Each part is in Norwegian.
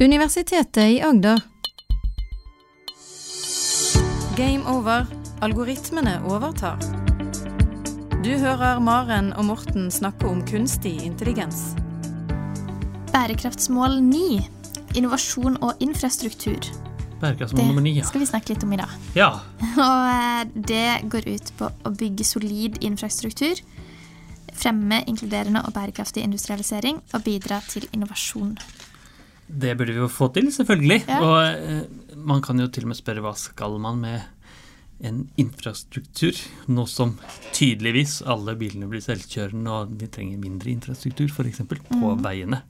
Universitetet i Agder. Game over. Algoritmene overtar. Du hører Maren og Morten snakke om kunstig intelligens. Bærekraftsmål 9. Innovasjon og infrastruktur. Bærekraftsmål nummer ni, Det ja. skal vi snakke litt om i dag. ja. Og eh, det går ut på å bygge solid infrastruktur, fremme inkluderende og bærekraftig industrialisering og bidra til innovasjon. Det burde vi jo få til, selvfølgelig. Ja. Og eh, man kan jo til og med spørre hva skal man med en infrastruktur, nå som tydeligvis alle bilene blir selvkjørende og vi trenger mindre infrastruktur, f.eks. på Mm. veiene.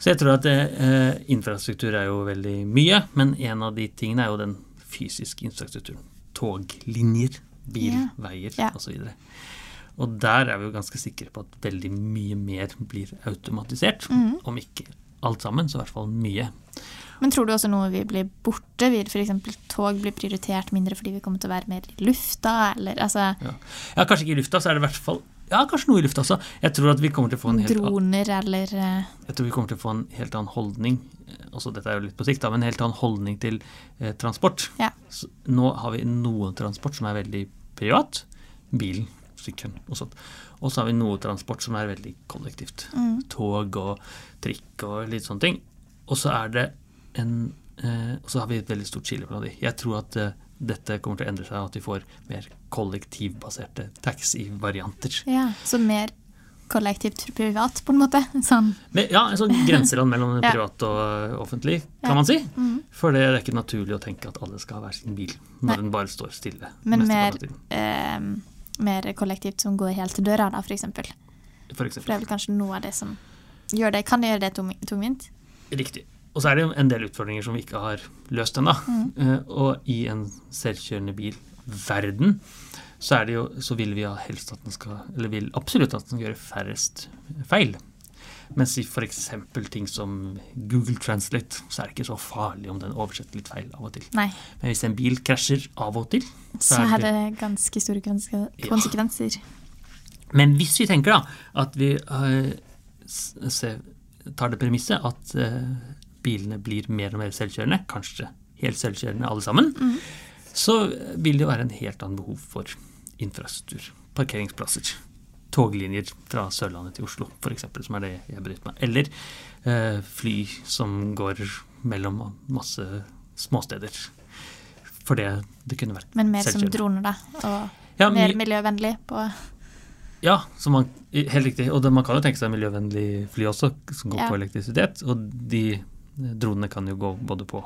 Så jeg tror at eh, infrastruktur er jo veldig mye, men en av de tingene er jo den fysiske infrastrukturen. Toglinjer, bilveier Ja. osv. Og der er vi jo ganske sikre på at veldig mye mer blir automatisert. mm. Om ikke alt sammen, så i hvert fall mye. Men tror du også noe vil bli borte? Vil f.eks. tog bli prioritert mindre fordi vi kommer til å være mer i lufta? Eller altså Ja. ja, kanskje ikke i lufta, så er det i hvert fall Ja, kanskje noe i lufta også. Jeg tror at vi kommer til å få en helt, droner eller eh, jeg tror vi kommer til å få en helt annen holdning eh, også Dette er jo litt på sikt, da, men en helt annen holdning til eh, transport. Ja. Nå har vi noe transport som er veldig privat. Bilen, sykkelen og så har vi noe transport som er veldig kollektivt. mm, Tog og trikk og litt sånne ting. Og så er det en eh, Og så har vi et veldig stort skille mellom de. Jeg tror at eh, dette kommer til å endre seg, at vi får mer kollektivbaserte taxi-varianter. Ja, så mer kollektivt privat, på en måte. Sånn. Men, ja, en sånn grenseland mellom Ja. privat og eh, offentlig, kan Ja. man si. Mm. For det er ikke naturlig å tenke at alle skal ha hver sin bil når Nei. den bare står stille. Men mer, eh, mer kollektivt som går helt til døra, da, for eksempel. For For det er vel kanskje noe av det som gjør det, kan gjøre det tungvint. Riktig. Og så er det jo en del utfordringer som vi ikke har løst ennå. Mm. Uh, og i en selvkjørende bil-verden så er det jo, så vil vi helst at den skal Eller vil absolutt at den skal gjøre færrest feil. Mens i f.eks. ting som Google Translate, så er det ikke så farlig om den oversetter litt feil av og til. Nei, Men hvis en bil krasjer av og til så er det ganske store konsekvenser. Ja. Men hvis vi tenker da at vi uh, tar det premisset at uh, bilene blir mer og mer selvkjørende, kanskje helt selvkjørende alle sammen, mm. så vil det være en helt annen behov for infrastruktur. Parkeringsplasser. Toglinjer fra Sørlandet til Oslo, f.eks., som er det jeg bryter meg. Eller eh, fly som går mellom masse småsteder. For det, det kunne vært Men mer som droner, da. Og Ja, mer miljøvennlig på Ja, man, helt riktig. Og det, man kan jo tenke seg miljøvennlig fly også, som går Ja. på elektrisitet. Og de eh, dronene kan jo gå både på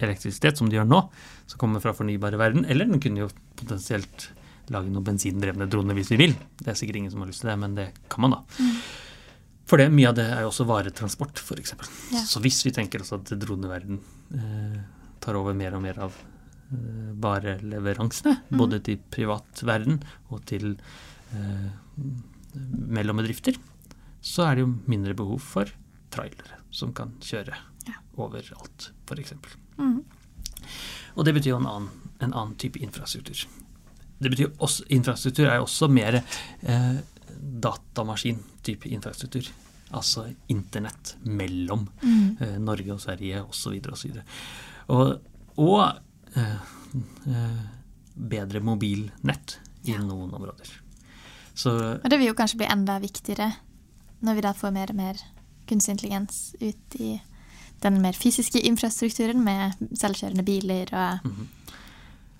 elektrisitet, som de gjør nå, som kommer fra fornybare verden, eller den kunne jo potensielt lage noen bensindrevne droner hvis vi vil. Det er sikkert ingen som har lyst til det, men det kan man da. For det, mye av det er jo også varetransport, f.eks. Ja. Så hvis vi tenker oss at droneverden eh, tar over mer og mer av eh, vareleveransene, både til privat verden og til eh, mellombedrifter, så er det jo mindre behov for trailere som kan kjøre Ja. overalt, f.eks. Mm. Og det betyr jo en annen, en annen type infrastruktur. Det betyr også, Infrastruktur er jo også mer eh, datamaskin-type infrastruktur. Altså internett mellom mm. eh, Norge og Sverige osv. osv. Og, og eh, eh, bedre mobilnett i Ja. noen områder. Så Og det vil jo kanskje bli enda viktigere når vi da får mer og mer kunstig intelligens ut i den mer fysiske infrastrukturen med selvkjørende biler. og Mhm.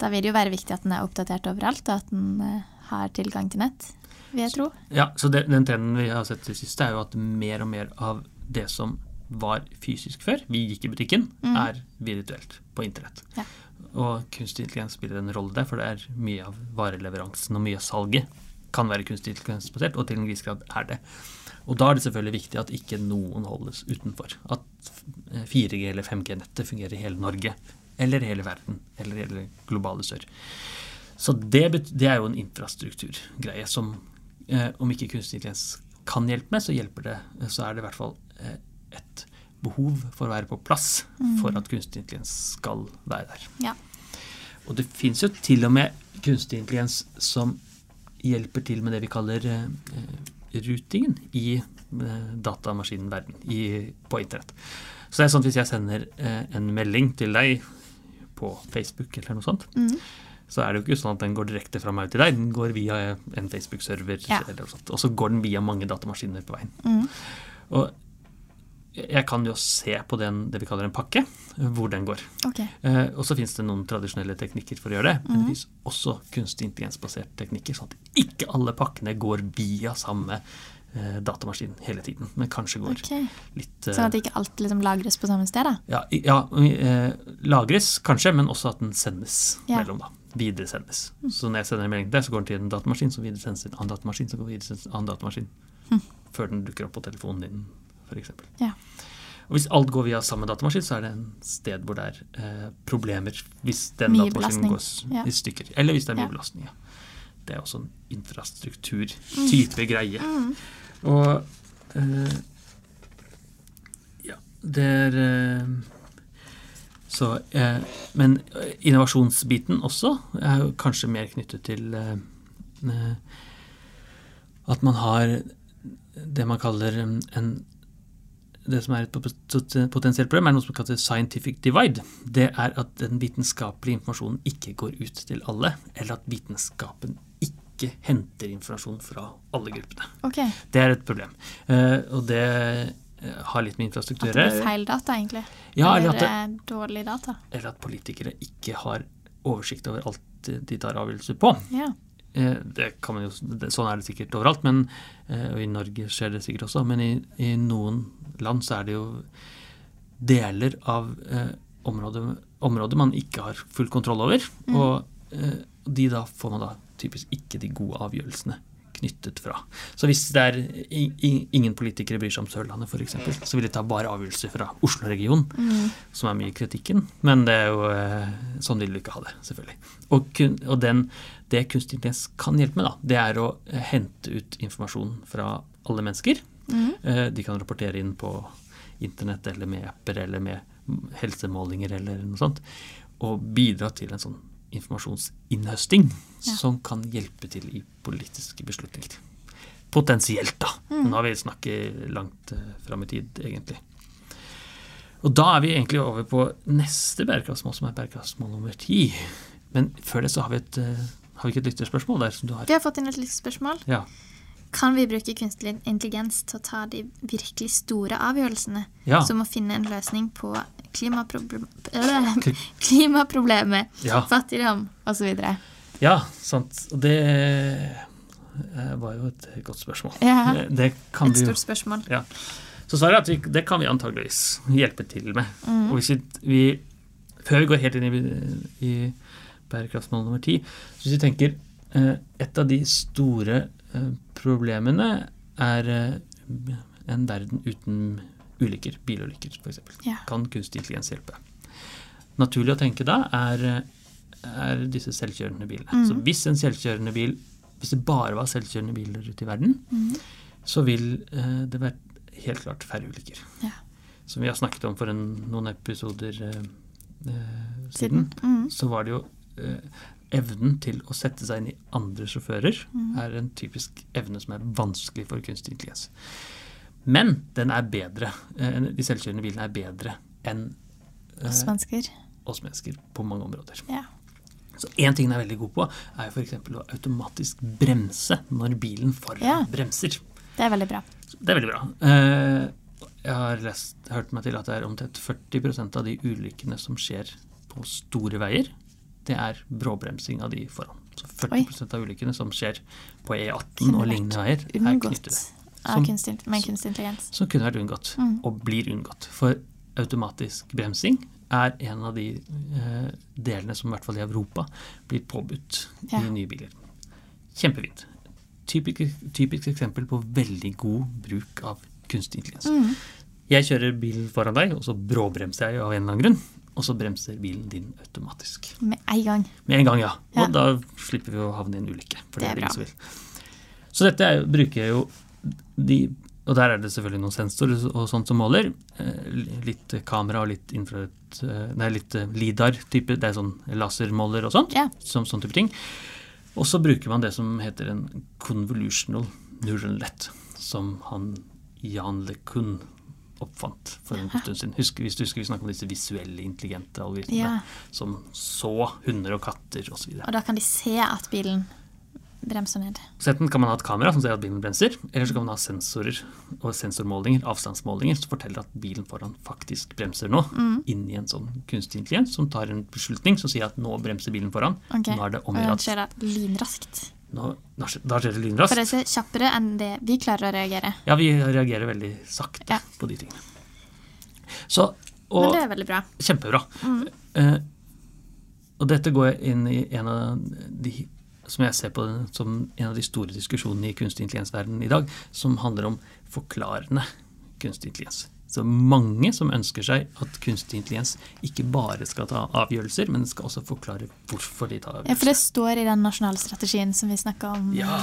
Da vil det jo være viktig at den er oppdatert overalt, og at den eh, har tilgang til nett, vil jeg tro. Ja, så det, den trenden vi har sett til siste, er jo at mer og mer av det som var fysisk før, vi gikk i butikken, Mm. er virtuelt på internett. Ja. Og kunstig intelligens spiller en rolle der, for det er mye av vareleveransen og mye av salget kan være kunstig intelligensbasert, og til en viss grad er det. Og da er det selvfølgelig viktig at ikke noen holdes utenfor. At 4G eller 5G-nettet fungerer i hele Norge, eller hele verden, eller hele globale sør. Så det, det er jo en infrastrukturgreie som eh, om ikke kunstig intelligens kan hjelpe med, så hjelper det, så er det i hvert fall eh, et behov for å være på plass for at kunstig intelligens skal være der. Ja. Og det fins jo til og med kunstig intelligens som hjelper til med det vi kaller eh, eh, rutingen i eh, datamaskinverden i, på internett. Så det er sånn at hvis jeg sender eh, en melding til deg på Facebook eller noe sånt, Mm. så er det jo ikke sånn at den går direkte fra meg til deg. Den går via en Facebook-server, Ja. eller noe sånt. og så går den via mange datamaskiner på veien. Mm. Og jeg kan jo se på den, det vi kaller en pakke, hvor den går. Okay. Eh, og så finnes det noen tradisjonelle teknikker for å gjøre det. Men det finnes også kunstig intelligensbaserte teknikker, sånn at ikke alle pakkene går via samme datamaskin hele tiden, men kanskje går okay. litt eh, Sånn at ikke alt liksom lagres på samme sted, da? ja, ja eh, lagres kanskje, men også at den sendes Ja. Mm. mellom, da. Videresendes. Så når jeg sender en melding til deg, så går den til en datamaskin, som videresendes til en annen datamaskin, så går videresendes til en annen datamaskin. Mm. Før den dukker opp på telefonen din, f.eks. Ja. Og hvis alt går via samme datamaskin, så er det en sted hvor det er eh, problemer hvis den Mye datamaskinen belastning. går i stykker. Eller hvis det er mye belastning. Ja. Det er også en infrastruktur-type greie. Mm. Og eh, ja, det er eh, Så eh, Men innovasjonsbiten også er kanskje mer knyttet til eh, eh, at man har det man kaller en, en det som er et potensielt problem, er noe som kalles scientific divide. Det er at den vitenskapelige informasjonen ikke går ut til alle, eller at vitenskapen ikke henter informasjon fra alle gruppene. Okay. Det er et problem. Eh, og det eh, har litt med infrastruktur At det blir feil data, egentlig? Ja, eller eller at, det, er dårlig data? eller at politikere ikke har oversikt over alt de tar avgjørelser på. Ja. Eh, Det kan man jo, sånn er det sikkert overalt, men, og i Norge skjer det sikkert også. Men i, i noen land så er det jo deler av eh, området, området man ikke har full kontroll over. Mm. Og eh, de da får man da typisk ikke de gode avgjørelsene knyttet fra. Så hvis det er ingen politikere bryr seg om Sørlandet f.eks., så vil de ta bare avgjørelser fra Oslo-regionen, Mm. som er mye i kritikken. Men det er jo eh, sånn vil du ikke ha det, selvfølgelig. Og, og den, det kunstig intelligens kan hjelpe med, da, det er å eh, hente ut informasjon fra alle mennesker. Mm. Eh, De kan rapportere inn på internett eller med apper eller med helsemålinger eller noe sånt. Og bidra til en sånn informasjonsinnhøsting Ja. som kan hjelpe til i politiske beslutninger. Potensielt, da. Mm. Nå har vi snakket langt uh, fram i tid, egentlig. Og da er vi egentlig over på neste bærekraftsmål, som er bærekraftsmål nummer ti. Men før det så har vi, et, eh, har vi ikke et lytterspørsmål der som du har. Vi har fått inn et lytterspørsmål. spørsmål. Ja. Kan vi bruke kunstig intelligens til å ta de virkelig store avgjørelsene? Ja. Som å finne en løsning på klimaproblem klimaproblemet, Ja. fattigdom osv. Ja, sant. Og det eh, var jo et godt spørsmål. Ja. Det, kan Et vi stort spørsmål. Ja. Så svaret er at vi, det kan vi antageligvis hjelpe til med. Mm. Og hvis vi, vi Før vi går helt inn i, i bærekraftsmål nummer ti, så hvis vi tenker eh, Et av de store eh, problemene er en verden uten ulykker, bilulykker f.eks. Ja. Kan kunstig intelligens hjelpe? Naturlig å tenke da er, er disse selvkjørende bilene. Mm. Så hvis en selvkjørende bil Hvis det bare var selvkjørende biler ute i verden, mm. så vil eh, det være helt klart færre ulykker. Ja. Som vi har snakket om for en, noen episoder eh, eh, siden, Siden. Mm. så var det jo eh, evnen til å sette seg inn i andre sjåfører mm. er en typisk evne som er vanskelig for kunstig intelligens. Men den er bedre. eh, de selvkjørende bilene er bedre enn eh, Oss mennesker. oss mennesker på mange områder. Ja. Så én ting den er veldig god på, er jo f.eks. å automatisk bremse når bilen foran Ja. bremser. Det er veldig bra. Det er veldig bra. Eh, Jeg har lest, hørt meg til at det er omtrent 40% av de ulykkene som skjer på store veier, det er bråbremsing av de foran. Så 40 Oi. av ulykkene som skjer på E18 og lignende veier, er knyttet Som- kunstig, med kunstig intelligens. som kunne vært unngått, Mm. og blir unngått. For automatisk bremsing er en av de eh, delene som i hvert fall i Europa blir påbudt Ja. i nye biler. Kjempefint. Typisk, typisk eksempel på veldig god bruk av kunstig intelligens. Mm. Jeg kjører bil foran deg, og så bråbremser jeg av en eller annen grunn. Og så bremser bilen din automatisk. Med en gang. Med en gang, ja. Ja. Og da slipper vi å havne i en ulykke. For Det det er er bra. Så. Så dette er, bruker jeg jo de Og der er det selvfølgelig noen sensorer og sånt som måler. Eh, Litt kamera og litt infrarødt eh, Nei, litt eh, LIDAR-type. Det er sånn lasermåler og sånt. Ja. Som, sånn type ting. Og så bruker man det som heter en convolutional neural net, som han Jan LeCun oppfant for en stund siden. Husk, hvis du husker vi snakket om disse visuelle, intelligente algoritmene Ja. som så hunder og katter osv. Og da kan de se at bilen bremser ned. Så enten kan man ha et kamera som ser at bilen bremser, eller så kan man ha sensorer og sensormålinger, avstandsmålinger, som forteller at bilen foran faktisk bremser nå, Mm. inni en sånn kunstig intelligens som tar en beslutning som sier at nå bremser bilen foran. Okay. Nå er det Og omgjort. skjer da lynraskt. Nå, da skjer det lynraskt. For det er kjappere enn det vi klarer å reagere. Ja, vi reagerer veldig sakte Ja. på de tingene. Så, Men det er veldig bra. Kjempebra. Mm. Uh, og dette går inn i en av de som jeg ser på som en av de store diskusjonene i kunstig intelligens-verdenen i dag, som handler om forklarende kunstig intelligens. Så mange som ønsker seg at kunstig intelligens ikke bare skal ta avgjørelser, men skal også forklare hvorfor de tar avgjørelser. Ja, for det står i den nasjonale strategien som vi snakka om Ja,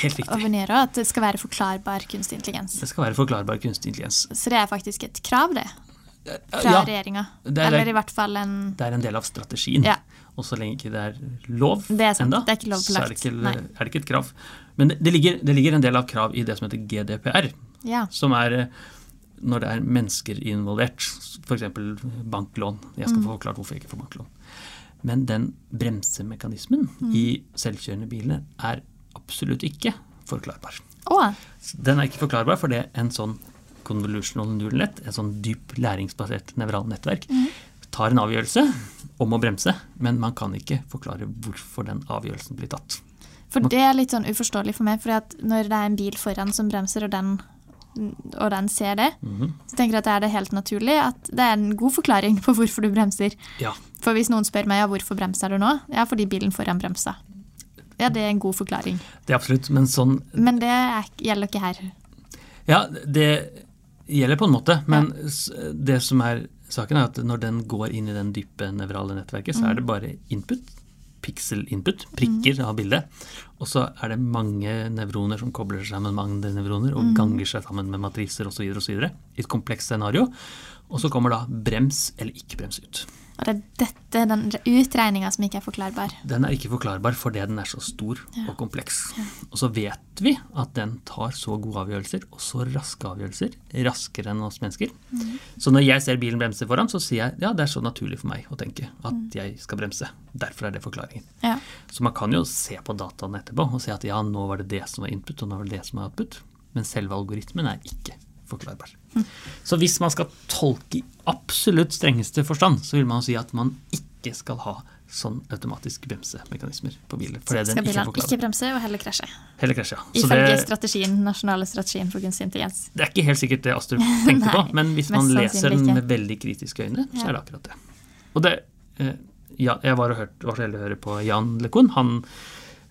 helt over riktig. nyåret, at det skal være forklarbar kunstig intelligens. Det skal være forklarbar kunstig intelligens. Så det er faktisk et krav, det, fra Ja, regjeringa. er- Eller i hvert fall en det er en del av strategien. Ja. Og så lenge ikke det er lov Det er enda, det er ikke så er det ikke, er det ikke et krav. Men det, det, ligger, det ligger en del av krav i det som heter GDPR, Ja. som er eh, når det er mennesker involvert, f.eks. banklån. Jeg skal Mm. få forklart hvorfor jeg ikke får banklån. Men den bremsemekanismen Mm. i selvkjørende biler er absolutt ikke forklarbar. Oh. Den er ikke forklarbar, for det er en sånn convolutional neural net, et sånn dyp læringsbasert nevralt nettverk, Mhm. Tar en avgjørelse om å bremse, men man kan ikke forklare hvorfor den avgjørelsen blir tatt. for det er litt sånn uforståelig for meg, for når det er en bil foran som bremser, og den, og den ser det, Mhm. så tenker jeg at det er det helt naturlig at det er en god forklaring på hvorfor du bremser. Ja, For hvis noen spør meg ja, hvorfor bremser du nå, ja, fordi bilen foran bremsa. Ja, det er en god forklaring. det er absolutt, men sånn Men det er, gjelder ikke her. Ja, det gjelder på en måte, men ja. det som er saken er at når den går inn i den dype nevrale nettverket, så er det bare input, pixel input, prikker av bildet, og så er det mange nevroner som kobler seg sammen med andre nevroner og ganger seg sammen med matriser osv. i et komplekst scenario. Og så kommer da brems eller ikke brems ut. Og det er dette, den utregninga som ikke er forklarbar. Den er ikke forklarbar fordi den er så stor og kompleks. Og så vet vi at den tar så gode avgjørelser, og så raske avgjørelser, raskere enn oss mennesker. Så når jeg ser bilen bremse foran, så sier jeg ja, det er så naturlig for meg å tenke at jeg skal bremse. Derfor er det forklaringen. Ja. Så man kan jo se på dataene etterpå og se at ja, nå var det det som var input, og nå var det det som var output. Men selve algoritmen er ikke forklarbar. Så hvis man skal tolke i absolutt strengeste forstand, så vil man si at man ikke skal ha sånn automatisk bremsemekanismer på biler. Så Fordi skal den ikke bilene ikke bremse og heller krasje. Heller krasje, ja. Så Ifølge det, strategien, nasjonale strategien for kunstig intelligens. det er ikke helt sikkert det Astrup tenkte på, men hvis man leser den med veldig kritiske øyne, så Ja. er det akkurat det. Og det eh, ja, Jeg var, og hørte, var så heldig å høre på Jan LeCun, han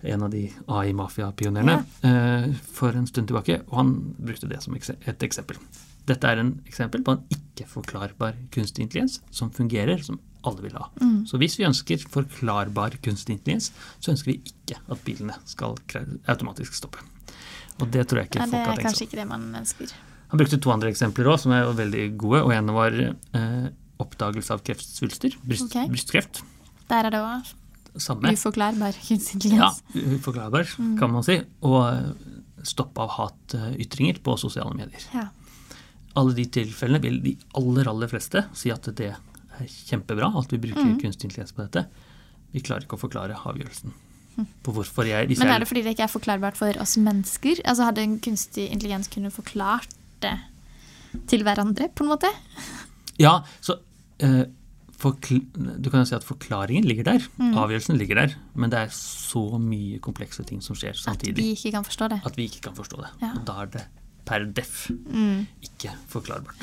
en av de AI-mafia-pionerene, eh, for en stund tilbake, og han brukte det som et eksempel. Dette er en eksempel på en ikke-forklarbar kunstig intelligens som fungerer, som alle vil ha. Mm. Så hvis vi ønsker forklarbar kunstig intelligens, så ønsker vi ikke at bilene skal automatisk stoppe. Og det tror jeg ikke Ja, det folk har er kanskje ikke det man ønsker. Han brukte to andre eksempler òg, som er veldig gode. Og ene var eh, oppdagelse av kreftsvulster, bryst, okay. brystkreft. Der er det òg Samme. uforklarbar kunstig intelligens. Ja, uforklarbar, Mm. kan man si. Og eh, stopp av hatytringer på sosiale medier. Ja. Alle de tilfellene vil de aller, aller fleste si at det er kjempebra at vi bruker Mm. kunstig intelligens på dette. Vi klarer ikke å forklare avgjørelsen på hvorfor jeg Men er det fordi det ikke er forklarbart for oss mennesker? Altså Hadde en kunstig intelligens kunne forklart det til hverandre, på en måte? Ja, så eh, du kan jo si at forklaringen ligger der. Mm. Avgjørelsen ligger der. Men det er så mye komplekse ting som skjer samtidig. At vi ikke kan forstå det. at vi ikke kan forstå det. Ja. Og da er det per def Mm. ikke forklarbart.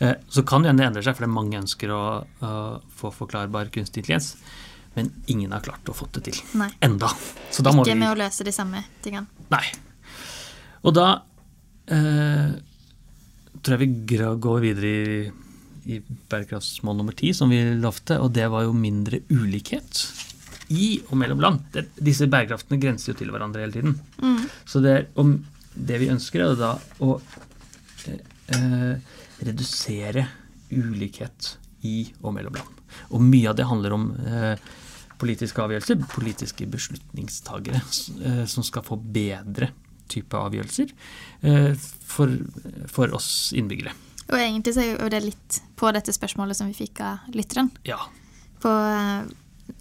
Eh, så kan det hende det endrer seg, for det er mange ønsker å, å få forklarbar kunstig intelligens. Men ingen har klart å få det til. Nei. Enda. Ikke vi med å løse de samme tingene. Nei. Og da eh, tror jeg vi går videre i, i bærekraftsmål nummer ti, som vi lovte, og det var jo mindre ulikhet i og mellom land. Det, disse bærekraftene grenser jo til hverandre hele tiden. Så det, er, om det vi ønsker, er da å eh, redusere ulikhet i og mellom land. Og mye av det handler om eh, politiske avgjørelser, politiske beslutningstagere eh, som skal få bedre type avgjørelser eh, for, for oss innbyggere. Og egentlig så er jo det litt på dette spørsmålet som vi fikk av lytteren. Ja. På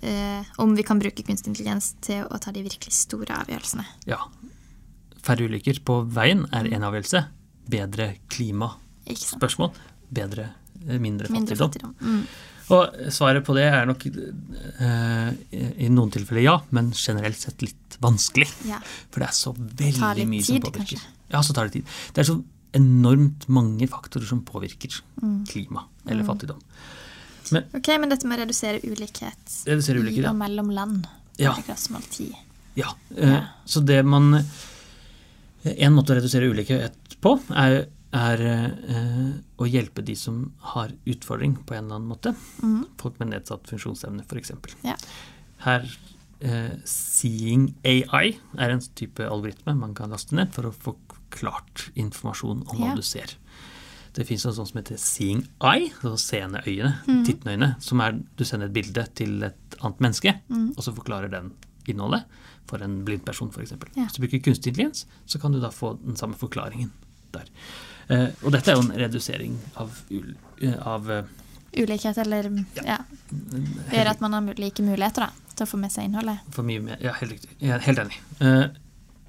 eh, om vi kan bruke kunstig intelligens til å ta de virkelig store avgjørelsene. ja. Færre ulykker på veien er en avgjørelse. Bedre klimaspørsmål. Bedre, eh, mindre Mindre fattigdom. Mm. Og svaret på det er nok eh, i noen tilfeller ja, men generelt sett litt vanskelig. Ja. For det er så veldig mye mye som påvirker. kanskje. Ja, så tar det tid. Det er så enormt mange faktorer som påvirker Mm. klima eller fattigdom. Ok, men dette med å redusere ulikhet Redusere ulikhet, i ja. og mellom land. Ja. Bærekraftsmål 10. Ja, eh, Ja. så det man En måte å redusere ulikhet på, er, er eh, å hjelpe de som har utfordring på en eller annen måte. Mm. Folk med nedsatt funksjonsevne, f.eks. Ja. Her eh, Seeing AI er en type algoritme man kan laste ned for å få klart informasjon om hva Ja. du ser. Det fins noe sånt som heter Seeing Eye, altså seende øyne, mm. tittende øyne, som er du sender et bilde til et annet menneske, mm. og så forklarer den innholdet for en blind person, f.eks. Ja. Hvis du bruker kunstig intelligens, så kan du da få den samme forklaringen der. Eh, og dette er jo en redusering av, eh, av eh, Ulikhet eller Ja. ja. Det gjør at man har like muligheter da, til å få med seg innholdet. For mye mer, ja, helt er helt enig. Eh,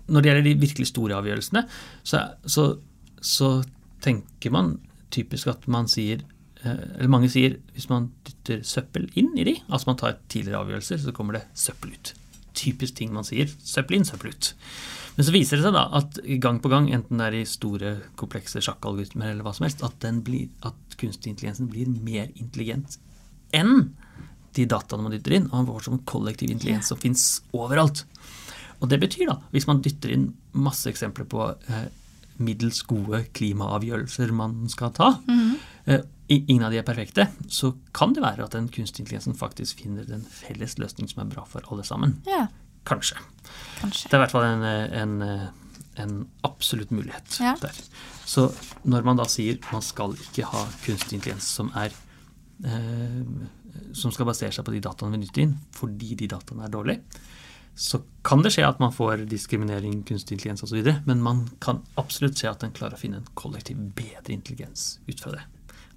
når det gjelder de virkelig store avgjørelsene, så, så, så tenker man typisk at man sier Eller mange sier hvis man dytter søppel inn i de, altså man tar tidligere avgjørelser, så kommer det søppel ut. Typisk ting man sier. Søppel inn, søppel ut. Men så viser det seg da at gang på gang, enten det er i store, komplekse sjakkalgoritmer eller hva som helst, at, den blir, at kunstig intelligensen blir mer intelligent enn de dataene man dytter inn, og han får som en kollektiv intelligens som fins overalt. Og det betyr da, hvis man dytter inn masse eksempler på eh, middels gode klimaavgjørelser man skal ta, eh, i- ingen av de er perfekte, så kan det være at den kunstig intelligensen faktisk finner den felles løsning som er bra for alle sammen. Ja, Kanskje. kanskje. Det er i hvert fall en, en, en absolutt mulighet Ja. der. Så når man da sier man skal ikke ha kunstig intelligens som er eh, som skal basere seg på de dataene vi nytter inn, fordi de dataene er dårlige, så kan det skje at man får diskriminering, kunstig intelligens osv., men man kan absolutt se at den klarer å finne en kollektiv bedre intelligens ut fra det.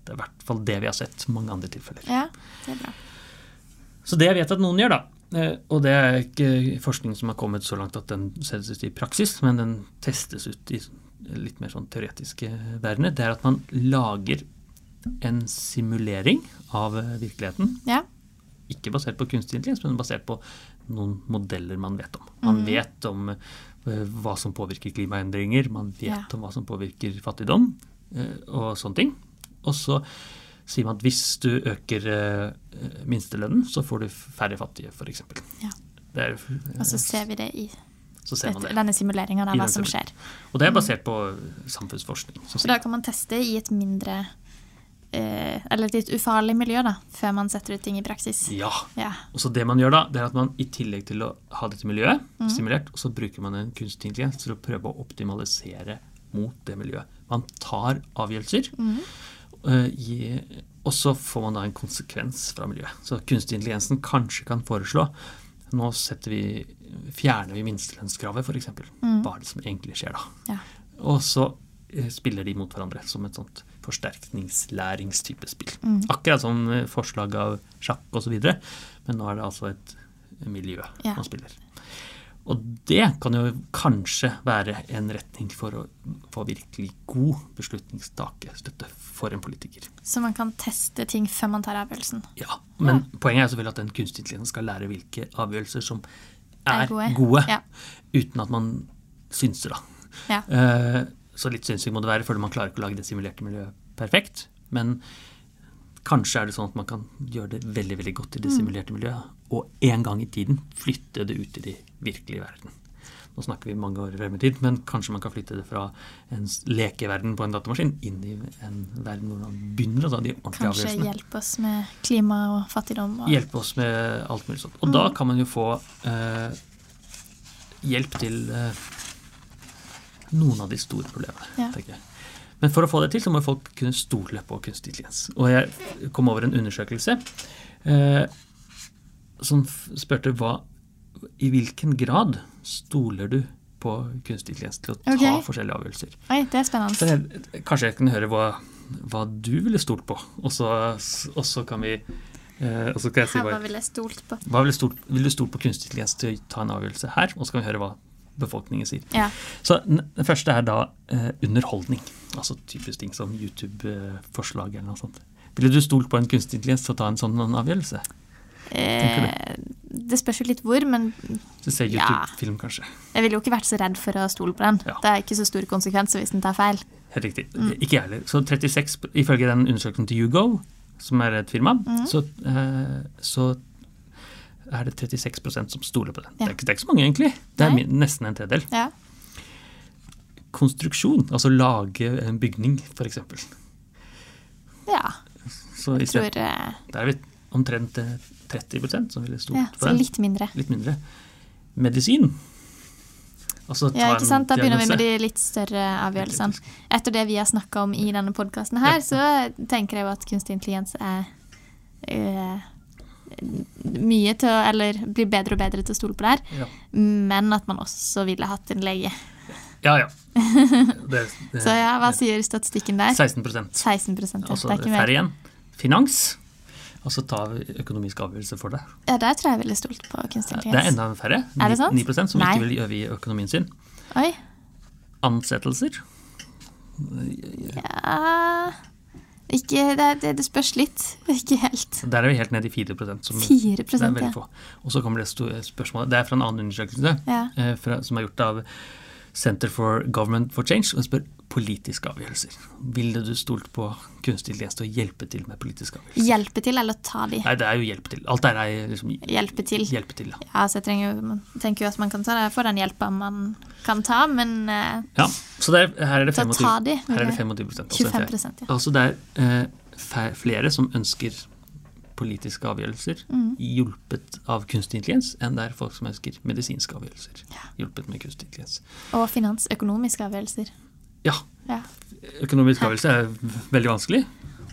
Det er i hvert fall det vi har sett mange andre tilfeller. Ja, det er bra. Så det jeg vet at noen gjør, da, eh, og det er ikke forskning som har kommet så langt at den settes ut i praksis, men den testes ut i litt mer sånn teoretiske verdener, det er at man lager en simulering av eh, virkeligheten. Ja, Ikke basert på kunstig intelligens, men basert på noen modeller man vet om. Man vet om eh, hva som påvirker klimaendringer, man vet Ja. om hva som påvirker fattigdom eh, og sånne ting. Og så sier man at hvis du øker eh, minstelønnen, så får du færre fattige, f.eks. Ja. og så ser vi det i så ser man det. denne simuleringa hva som skjer. Og det er basert på samfunnsforskning. Så da kan man teste i et mindre eh, Eller et litt ufarlig miljø, da, før man setter ut ting i praksis. Ja. Ja. Og så det man gjør da, det er at man i tillegg til å ha dette miljøet mm. stimulert, så bruker man en kunstig intelligens til å prøve å optimalisere mot det miljøet. Man tar avgjørelser, Mhm. Øh, i, og så får man da en konsekvens fra miljøet. Så kunstig intelligensen kanskje kan foreslå nå vi, fjerner vi minstelønnskravet, f.eks. Mm. Hva er det som egentlig skjer da? Ja. Og så eh, spiller de mot hverandre som et sånt forsterkningslæringstype spill. Mm. Akkurat som eh, forslag av sjakk osv., men nå er det altså et miljø Ja. man spiller. Og det kan jo kanskje være en retning for å få virkelig god beslutningstakestøtte for en politiker. Så man kan teste ting før man tar avgjørelsen. Ja, Men poenget er selvfølgelig at den kunstig intelligens skal lære hvilke avgjørelser som er, Er gode. gode, Ja. uten at man synser, da. Ja. Eh, Så litt synsing må det være, for man klarer ikke å lage det simulerte miljøet perfekt. Men kanskje er det sånn at man kan gjøre det veldig veldig godt i det simulerte miljøet, og en gang i tiden flytte det ut i de virkelige verden. Nå snakker vi mange år frem i tid, men kanskje man kan flytte det fra en lekeverden på en datamaskin inn i en verden hvor man begynner å ta de ordentlige Kanskje avgjørelsene hjelpe oss med klima og fattigdom. Og, hjelpe oss med alt mulig sånt. Og da kan man jo få eh, hjelp til eh, noen av de store problemene, Ja. tenker jeg. Men for å få det til, så må folk kunne stole på kunstig intelligens. Og jeg kom over en undersøkelse eh, som spurte hva I hvilken grad stoler du på kunstig intelligens til å ta okay. forskjellige avgjørelser? Oi, det er spennende. Så jeg, kanskje jeg kunne høre hva, hva du ville stolt på. Og så, og så kan vi eh, og så kan jeg si hva, ville jeg stolt på. hva stolt, ville du stolt på kunstig intelligens til å ta en avgjørelse her? Og så kan vi høre hva befolkningen sier. Ja. Så den den første er da eh, underholdning. Altså typisk ting som YouTube-forslag eller noe sånt. Ville du stolt på en kunstig intelligens til å ta en sånn avgjørelse? Eh, det spørs jo litt hvor, men Du ser YouTube-film, kanskje. jeg ville jo ikke vært så redd for å stole på den. Ja. Det er ikke så store konsekvenser hvis den tar feil. Helt riktig. Mm. Ikke jeg heller. Så 36, ifølge den undersøkelsen til Hugo, som er et firma, Mm. så, eh, så er det 36% som stoler på den. Det, er ikke, det er ikke så mange, egentlig. Det er Nei. nesten en tredel. Ja. Konstruksjon, altså lage en bygning, f.eks. ja. Så Jeg tror eh, der er vi omtrent eh, 30% som ville stolt ja, på Så den. litt mindre. Litt mindre. Medisin. Altså Ja, ikke sant? Da begynner vi med de litt større avgjørelsene. Etter det vi har snakka om i denne podkasten her, Ja. så tenker jeg jo at kunstig intelligens er eh, mye til å Eller blir bedre og bedre til å stole på det her. Ja, Men at man også ville hatt en lege. ja. ja. Det, det, Så ja, hva sier statistikken der? 16% 16 ja. Altså det er ikke færre igjen. Finans. Altså ta økonomiske avgjørelser for det. Ja, der tror jeg jeg ville stolt på kunstig Det er intelligens. enda færre. Er det sant? 9% som Nei. ikke vil overgi økonomien sin. Oi. Ansettelser. Ja Ikke Det, det, det spørs litt. Ikke helt. Der er vi helt ned i 4% som 4 det er veldig få. Og så kommer det store spørsmålet. Det er fra en annen undersøkelse ja. eh, fra, som er gjort av Center for Government for Change, og spør politiske avgjørelser. Ville du stolt på kunstig intelligens til å hjelpe til med politiske avgjørelser? Hjelpe til, eller ta de? Nei, det er jo hjelpe til. Alt der er liksom Hjelpe til. hjelpe til. Ja. Ja, så jeg trenger man tenker jo at man kan ta det for den hjelpa man kan ta, men eh, ja. Så der, her er det 25 ta de. Her er det 25 jeg- altså 25 ja. Altså det er eh, flere som ønsker politiske avgjørelser Mm. hjulpet av kunstig intelligens, enn det er folk som ønsker medisinske avgjørelser hjulpet med kunstig intelligens. Og finansøkonomiske avgjørelser. Ja, Ja. økonomiske avgjørelser er veldig vanskelig.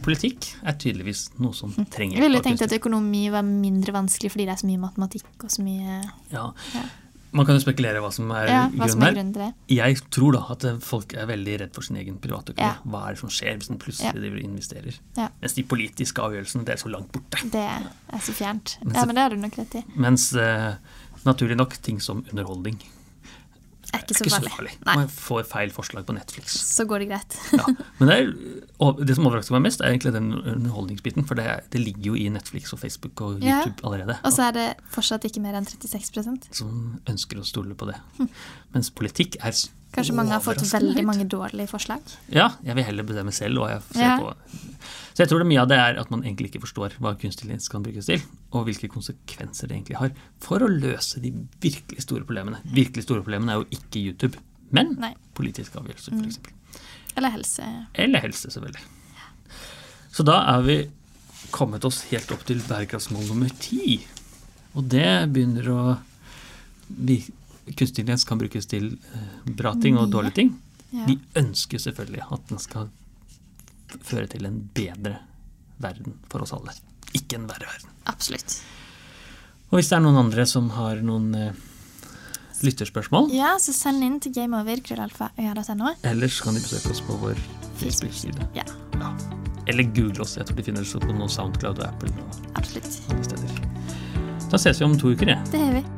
Politikk er tydeligvis noe som trenger Jeg ville tenkt at økonomi var mindre vanskelig fordi det er så mye matematikk og så mye ja. Ja. Man kan jo spekulere hva som er Ja, grunnen der. Jeg tror da at folk er veldig redd for sin egen privatøkonomi. Ja. Hva er det som skjer hvis en plutselig driver og investerer? Ja. Mens de politiske avgjørelsene det er så langt borte. Det er så fjernt. Mens, Ja, men det har du nok rett i. Mens uh, naturlig nok ting som underholdning Er ikke så ikke så farlig. farlig. Nei, Man får feil forslag på Netflix. så går det greit. Ja. Men det, er, det som overrasker meg mest, er egentlig den underholdningsbiten. For det, det ligger jo i Netflix og Facebook og Ja. YouTube allerede. Og så er det fortsatt ikke mer enn 36% Som ønsker å stole på det. Mens politikk er Kanskje mange har fått veldig mange dårlige forslag. Ja, jeg vil heller bestemme selv. Og jeg ser Ja. på. Så jeg tror det mye av det er at man egentlig ikke forstår hva kunstig intelligens kan brukes til, og hvilke konsekvenser det egentlig har, for å løse de virkelig store problemene. Virkelig store problemene er jo ikke YouTube, men Nei. politiske avgjørelser, Mm. Eller helse. Eller helse, selvfølgelig. Så da er vi kommet oss helt opp til bærekraftsmål nummer ti. Og det begynner å vi- Kunstig intelligens kan brukes til eh, bra ting og dårlige ting. Ja. De ønsker selvfølgelig at den skal føre til en bedre verden for oss alle. Ikke en verre verden. Absolutt. Og hvis det er noen andre som har noen eh, lytterspørsmål, Ja, så send inn til gameover.krøllalfa.øya.no. ellers kan de besøke oss på vår Facebook-side. Ja, Ja. Eller google oss. Jeg tror de finner oss på noe Soundcloud og Apple og absolutt. Da ses vi om to uker, jeg. Det har vi.